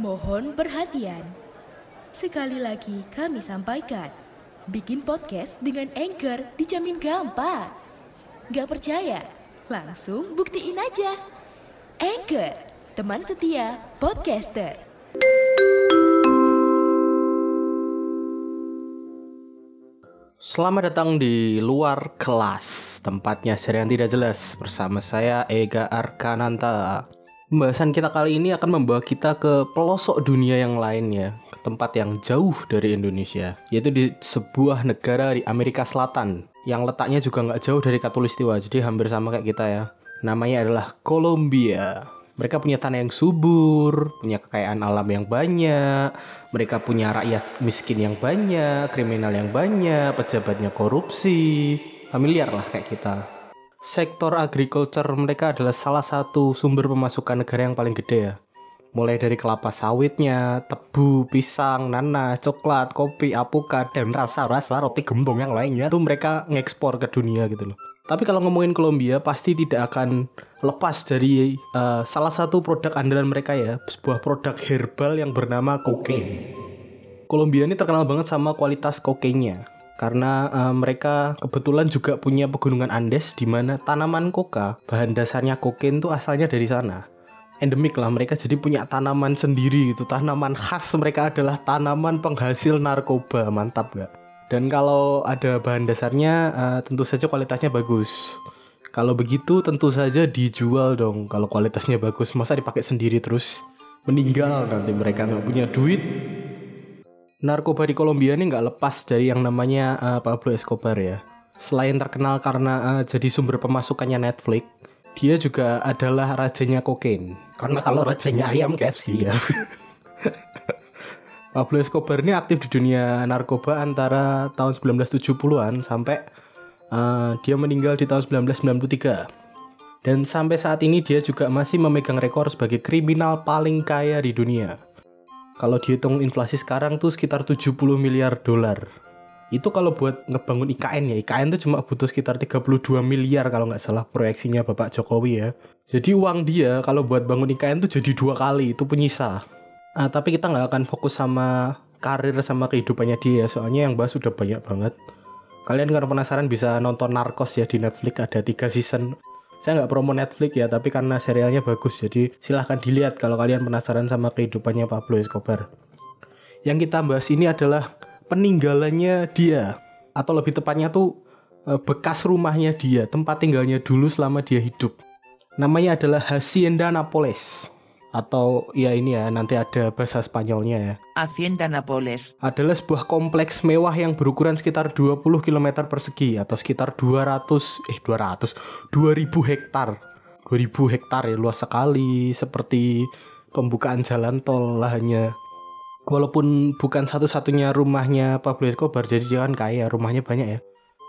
Mohon perhatian. Sekali lagi kami sampaikan, bikin podcast dengan Anchor dijamin gampang. Gak percaya? Langsung buktiin aja. Anchor, teman setia podcaster. Selamat datang di luar kelas, tempatnya seri yang tidak jelas bersama saya Ega Arkananta. Pembahasan kita kali ini akan membawa kita ke pelosok dunia yang lainnya, ke tempat yang jauh dari Indonesia, yaitu di sebuah negara di Amerika Selatan, yang letaknya juga nggak jauh dari Katulistiwa, jadi hampir sama kayak kita ya. Namanya adalah Kolombia. Mereka punya tanah yang subur, punya kekayaan alam yang banyak, mereka punya rakyat miskin yang banyak, kriminal yang banyak, pejabatnya korupsi, familiar lah kayak kita. Sektor agriculture mereka adalah salah satu sumber pemasukan negara yang paling gede ya. Mulai dari kelapa sawitnya, tebu, pisang, nanas, coklat, kopi, apukat, dan rasa-rasa roti gembong yang lainnya tuh mereka ngekspor ke dunia gitu loh. Tapi kalau ngomongin Kolombia pasti tidak akan lepas dari uh, salah satu produk andalan mereka ya, sebuah produk herbal yang bernama kokain. Kolombia ini terkenal banget sama kualitas kokainnya karena uh, mereka kebetulan juga punya pegunungan Andes di mana tanaman koka bahan dasarnya kokain tuh asalnya dari sana. Endemik lah mereka jadi punya tanaman sendiri gitu. Tanaman khas mereka adalah tanaman penghasil narkoba. Mantap gak? Dan kalau ada bahan dasarnya, uh, tentu saja kualitasnya bagus. Kalau begitu tentu saja dijual dong. Kalau kualitasnya bagus, masa dipakai sendiri terus meninggal nanti mereka nggak punya duit. Narkoba di Kolombia ini nggak lepas dari yang namanya uh, Pablo Escobar ya. Selain terkenal karena uh, jadi sumber pemasukannya Netflix, dia juga adalah rajanya kokain. Karena kalau rajanya ayam KFC ya. Pablo Escobar ini aktif di dunia narkoba antara tahun 1970-an sampai uh, dia meninggal di tahun 1993. Dan sampai saat ini dia juga masih memegang rekor sebagai kriminal paling kaya di dunia. Kalau dihitung inflasi sekarang tuh sekitar 70 miliar dolar. Itu kalau buat ngebangun IKN ya, IKN tuh cuma butuh sekitar 32 miliar kalau nggak salah proyeksinya Bapak Jokowi ya. Jadi uang dia kalau buat bangun IKN tuh jadi dua kali, itu penyisa. Uh, tapi kita nggak akan fokus sama karir sama kehidupannya dia soalnya yang bahas sudah banyak banget kalian kalau penasaran bisa nonton Narcos ya di Netflix ada tiga season saya nggak promo Netflix ya tapi karena serialnya bagus jadi silahkan dilihat kalau kalian penasaran sama kehidupannya Pablo Escobar. Yang kita bahas ini adalah peninggalannya dia atau lebih tepatnya tuh eh, bekas rumahnya dia tempat tinggalnya dulu selama dia hidup. Namanya adalah Hacienda Napoles atau ya ini ya nanti ada bahasa Spanyolnya ya. Hacienda Napoles adalah sebuah kompleks mewah yang berukuran sekitar 20 km persegi atau sekitar 200 eh 200 2000 hektar. 2000 hektar ya luas sekali seperti pembukaan jalan tol lahannya. Walaupun bukan satu-satunya rumahnya Pablo Escobar jadi dia kan kaya, rumahnya banyak ya.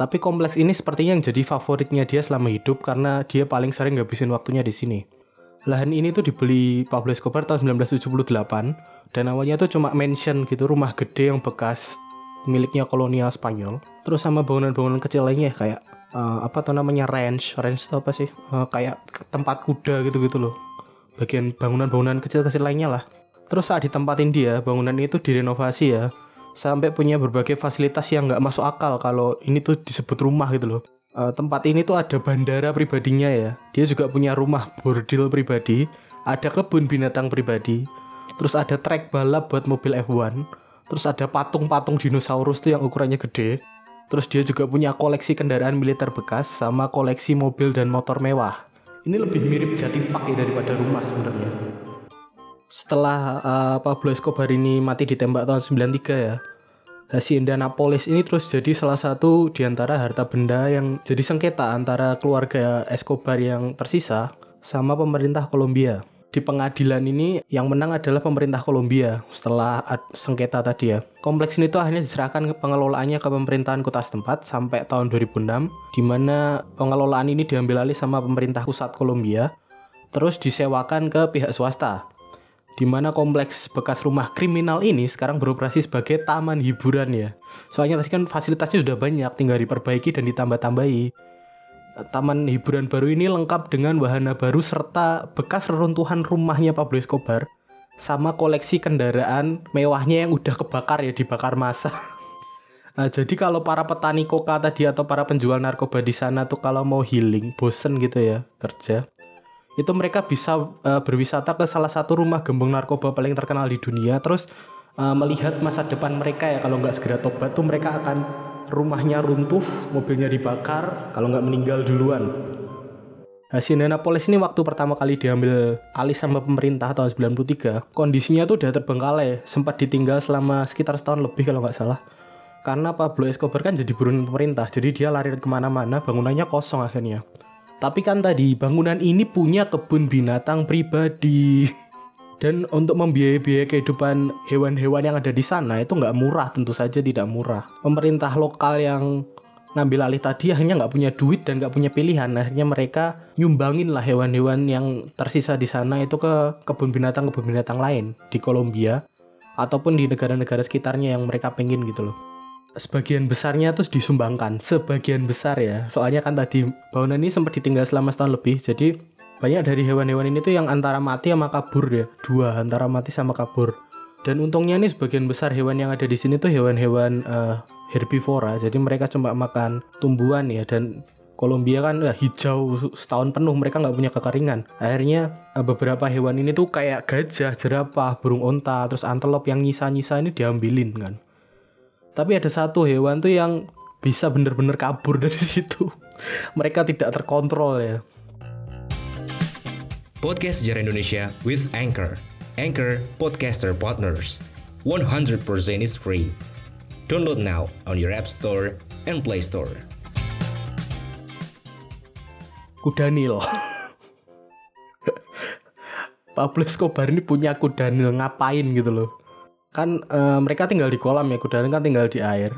Tapi kompleks ini sepertinya yang jadi favoritnya dia selama hidup karena dia paling sering ngabisin waktunya di sini lahan ini tuh dibeli Pablo Escobar tahun 1978 dan awalnya tuh cuma mention gitu rumah gede yang bekas miliknya kolonial Spanyol. Terus sama bangunan-bangunan kecil lainnya kayak uh, apa tuh namanya ranch. Ranch itu apa sih? Uh, kayak tempat kuda gitu gitu loh. Bagian bangunan-bangunan kecil-kecil lainnya lah. Terus saat ditempatin dia bangunan itu direnovasi ya sampai punya berbagai fasilitas yang nggak masuk akal kalau ini tuh disebut rumah gitu loh uh, tempat ini tuh ada bandara pribadinya ya. Dia juga punya rumah bordil pribadi, ada kebun binatang pribadi, terus ada trek balap buat mobil F1, terus ada patung-patung dinosaurus tuh yang ukurannya gede. Terus dia juga punya koleksi kendaraan militer bekas sama koleksi mobil dan motor mewah. Ini lebih mirip jati pakai daripada rumah sebenarnya. Setelah uh, Pablo Escobar ini mati ditembak tahun 93 ya, Hacienda Napoles ini terus jadi salah satu di antara harta benda yang jadi sengketa antara keluarga Escobar yang tersisa sama pemerintah Kolombia. Di pengadilan ini yang menang adalah pemerintah Kolombia setelah sengketa tadi ya. Kompleks ini tuh akhirnya diserahkan ke pengelolaannya ke pemerintahan kota setempat sampai tahun 2006 di mana pengelolaan ini diambil alih sama pemerintah pusat Kolombia terus disewakan ke pihak swasta di mana kompleks bekas rumah kriminal ini sekarang beroperasi sebagai taman hiburan ya. Soalnya tadi kan fasilitasnya sudah banyak, tinggal diperbaiki dan ditambah-tambahi. Taman hiburan baru ini lengkap dengan wahana baru serta bekas reruntuhan rumahnya Pablo Escobar sama koleksi kendaraan mewahnya yang udah kebakar ya dibakar masa. Nah, jadi kalau para petani koka tadi atau para penjual narkoba di sana tuh kalau mau healing, bosen gitu ya kerja, itu mereka bisa uh, berwisata ke salah satu rumah gembong narkoba paling terkenal di dunia, terus uh, melihat masa depan mereka ya kalau nggak segera tobat tuh mereka akan rumahnya runtuh, mobilnya dibakar, kalau nggak meninggal duluan. Hacienda-Napoles ini waktu pertama kali diambil alih sama pemerintah tahun 93, kondisinya tuh udah terbengkalai, sempat ditinggal selama sekitar setahun lebih kalau nggak salah. Karena Pablo Escobar kan jadi buruan pemerintah, jadi dia lari ke mana-mana, bangunannya kosong akhirnya. Tapi kan tadi, bangunan ini punya kebun binatang pribadi. Dan untuk membiayai-biayai kehidupan hewan-hewan yang ada di sana itu nggak murah, tentu saja tidak murah. Pemerintah lokal yang ngambil alih tadi hanya nggak punya duit dan nggak punya pilihan akhirnya mereka nyumbangin lah hewan-hewan yang tersisa di sana itu ke kebun binatang kebun binatang lain di Kolombia ataupun di negara-negara sekitarnya yang mereka pengen gitu loh sebagian besarnya terus disumbangkan. Sebagian besar ya. Soalnya kan tadi bangunan ini sempat ditinggal selama setahun lebih. Jadi banyak dari hewan-hewan ini tuh yang antara mati sama kabur ya. Dua antara mati sama kabur. Dan untungnya nih sebagian besar hewan yang ada di sini tuh hewan-hewan uh, herbivora. Jadi mereka cuma makan tumbuhan ya. Dan Kolombia kan ya, hijau setahun penuh. Mereka nggak punya kekeringan. Akhirnya eh, beberapa hewan ini tuh kayak gajah jerapah burung onta terus antelop yang nyisa-nyisa ini diambilin kan tapi ada satu hewan tuh yang bisa bener-bener kabur dari situ mereka tidak terkontrol ya Podcast Sejarah Indonesia with Anchor Anchor Podcaster Partners 100% is free Download now on your App Store and Play Store. Kudanil. Pablo Escobar ini punya kudanil ngapain gitu loh. Kan e, mereka tinggal di kolam ya, kudanil kan tinggal di air.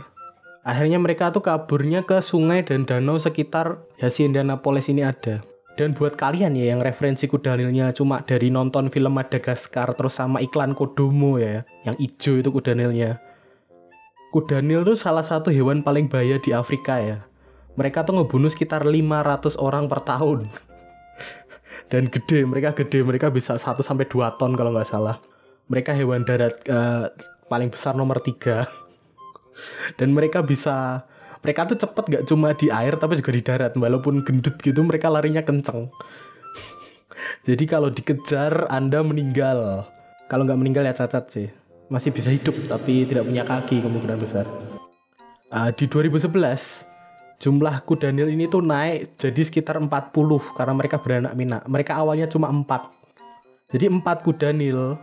Akhirnya mereka tuh kaburnya ke sungai dan danau sekitar Hacienda Napoles ini ada. Dan buat kalian ya yang referensi kudanilnya cuma dari nonton film Madagaskar terus sama iklan Kodomo ya, yang hijau itu kudanilnya Kuda Nil tuh salah satu hewan paling bahaya di Afrika ya. Mereka tuh ngebunuh sekitar 500 orang per tahun. Dan gede, mereka gede, mereka bisa 1 sampai 2 ton kalau nggak salah. Mereka hewan darat uh, paling besar nomor 3. Dan mereka bisa mereka tuh cepet gak cuma di air tapi juga di darat walaupun gendut gitu mereka larinya kenceng jadi kalau dikejar anda meninggal kalau nggak meninggal ya cacat sih masih bisa hidup tapi tidak punya kaki kemungkinan besar. Uh, di 2011 jumlah kuda Nil ini tuh naik jadi sekitar 40 karena mereka beranak minak. Mereka awalnya cuma 4. Jadi 4 kuda Nil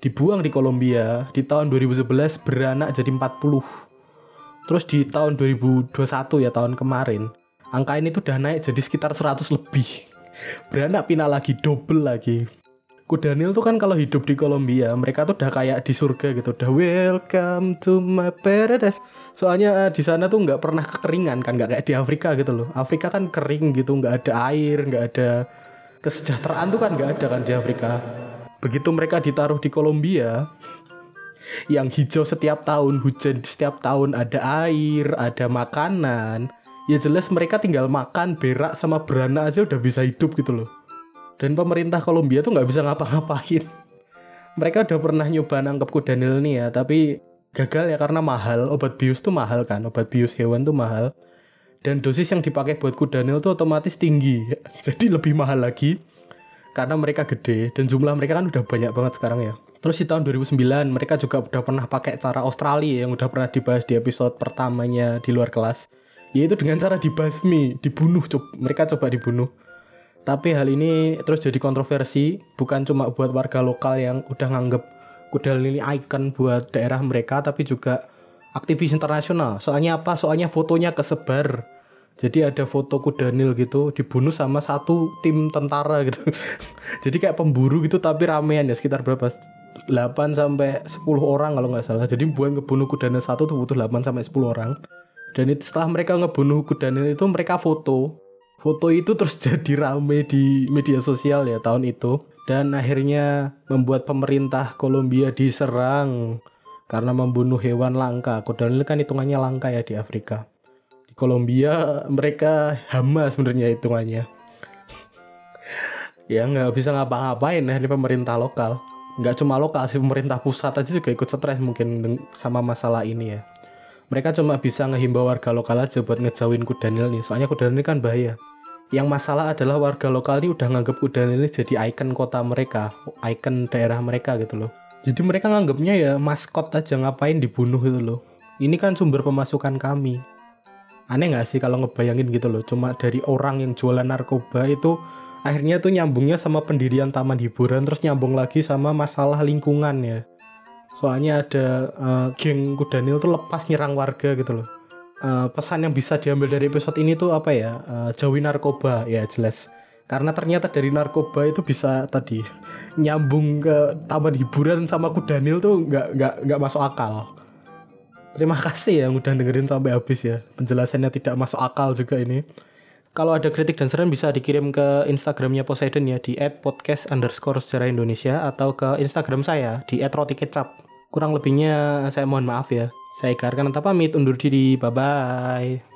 dibuang di Kolombia di tahun 2011 beranak jadi 40. Terus di tahun 2021 ya tahun kemarin angka ini tuh udah naik jadi sekitar 100 lebih. Beranak pinak lagi double lagi. Kudanil tuh kan kalau hidup di Kolombia mereka tuh udah kayak di surga gitu udah welcome to my paradise soalnya uh, di sana tuh nggak pernah kekeringan kan nggak kayak di Afrika gitu loh Afrika kan kering gitu nggak ada air nggak ada kesejahteraan tuh kan nggak ada kan di Afrika begitu mereka ditaruh di Kolombia yang hijau setiap tahun hujan setiap tahun ada air ada makanan. Ya jelas mereka tinggal makan berak sama beranak aja udah bisa hidup gitu loh. Dan pemerintah Kolombia tuh nggak bisa ngapa-ngapain. Mereka udah pernah nyoba nangkep kuda ya tapi gagal ya karena mahal. Obat bius tuh mahal kan obat bius hewan tuh mahal. Dan dosis yang dipakai buat kuda Nil tuh otomatis tinggi. Jadi lebih mahal lagi karena mereka gede dan jumlah mereka kan udah banyak banget sekarang ya terus di tahun 2009 mereka juga udah pernah pakai cara Australia yang udah pernah dibahas di episode pertamanya di luar kelas yaitu dengan cara dibasmi dibunuh mereka coba dibunuh tapi hal ini terus jadi kontroversi bukan cuma buat warga lokal yang udah nganggep kuda ini ikon buat daerah mereka tapi juga aktivis internasional. Soalnya apa? Soalnya fotonya kesebar. Jadi ada foto kuda Nil gitu dibunuh sama satu tim tentara gitu. jadi kayak pemburu gitu tapi ramean ya sekitar berapa? 8 sampai 10 orang kalau nggak salah. Jadi buat ngebunuh kuda Nil satu tuh butuh 8 sampai 10 orang. Dan itu setelah mereka ngebunuh kuda Nil itu mereka foto Foto itu terus jadi rame di media sosial ya tahun itu dan akhirnya membuat pemerintah Kolombia diserang karena membunuh hewan langka. Kodal ini kan hitungannya langka ya di Afrika. Di Kolombia mereka hama sebenarnya hitungannya. ya nggak bisa ngapa-ngapain ya ini pemerintah lokal. nggak cuma lokal sih pemerintah pusat aja juga ikut stres mungkin sama masalah ini ya. Mereka cuma bisa ngehimbau warga lokal aja buat ngejauhin kudanil nih soalnya kudanil ini kan bahaya. Yang masalah adalah warga lokal ini udah nganggep kudanil ini jadi ikon kota mereka ikon daerah mereka gitu loh. Jadi mereka nganggapnya ya maskot aja ngapain dibunuh gitu loh. Ini kan sumber pemasukan kami aneh nggak sih kalau ngebayangin gitu loh cuma dari orang yang jualan narkoba itu akhirnya tuh nyambungnya sama pendirian taman hiburan terus nyambung lagi sama masalah lingkungan ya. Soalnya ada uh, geng kudanil tuh lepas nyerang warga gitu loh. Uh, pesan yang bisa diambil dari episode ini tuh apa ya? Uh, jauhi narkoba ya jelas. Karena ternyata dari narkoba itu bisa tadi nyambung ke taman hiburan sama kudanil tuh nggak nggak nggak masuk akal terima kasih ya udah dengerin sampai habis ya penjelasannya tidak masuk akal juga ini kalau ada kritik dan saran bisa dikirim ke Instagramnya Poseidon ya di @podcast underscore sejarah Indonesia atau ke Instagram saya di @rotikecap. Kurang lebihnya saya mohon maaf ya. Saya Garkan pamit undur diri. Bye bye.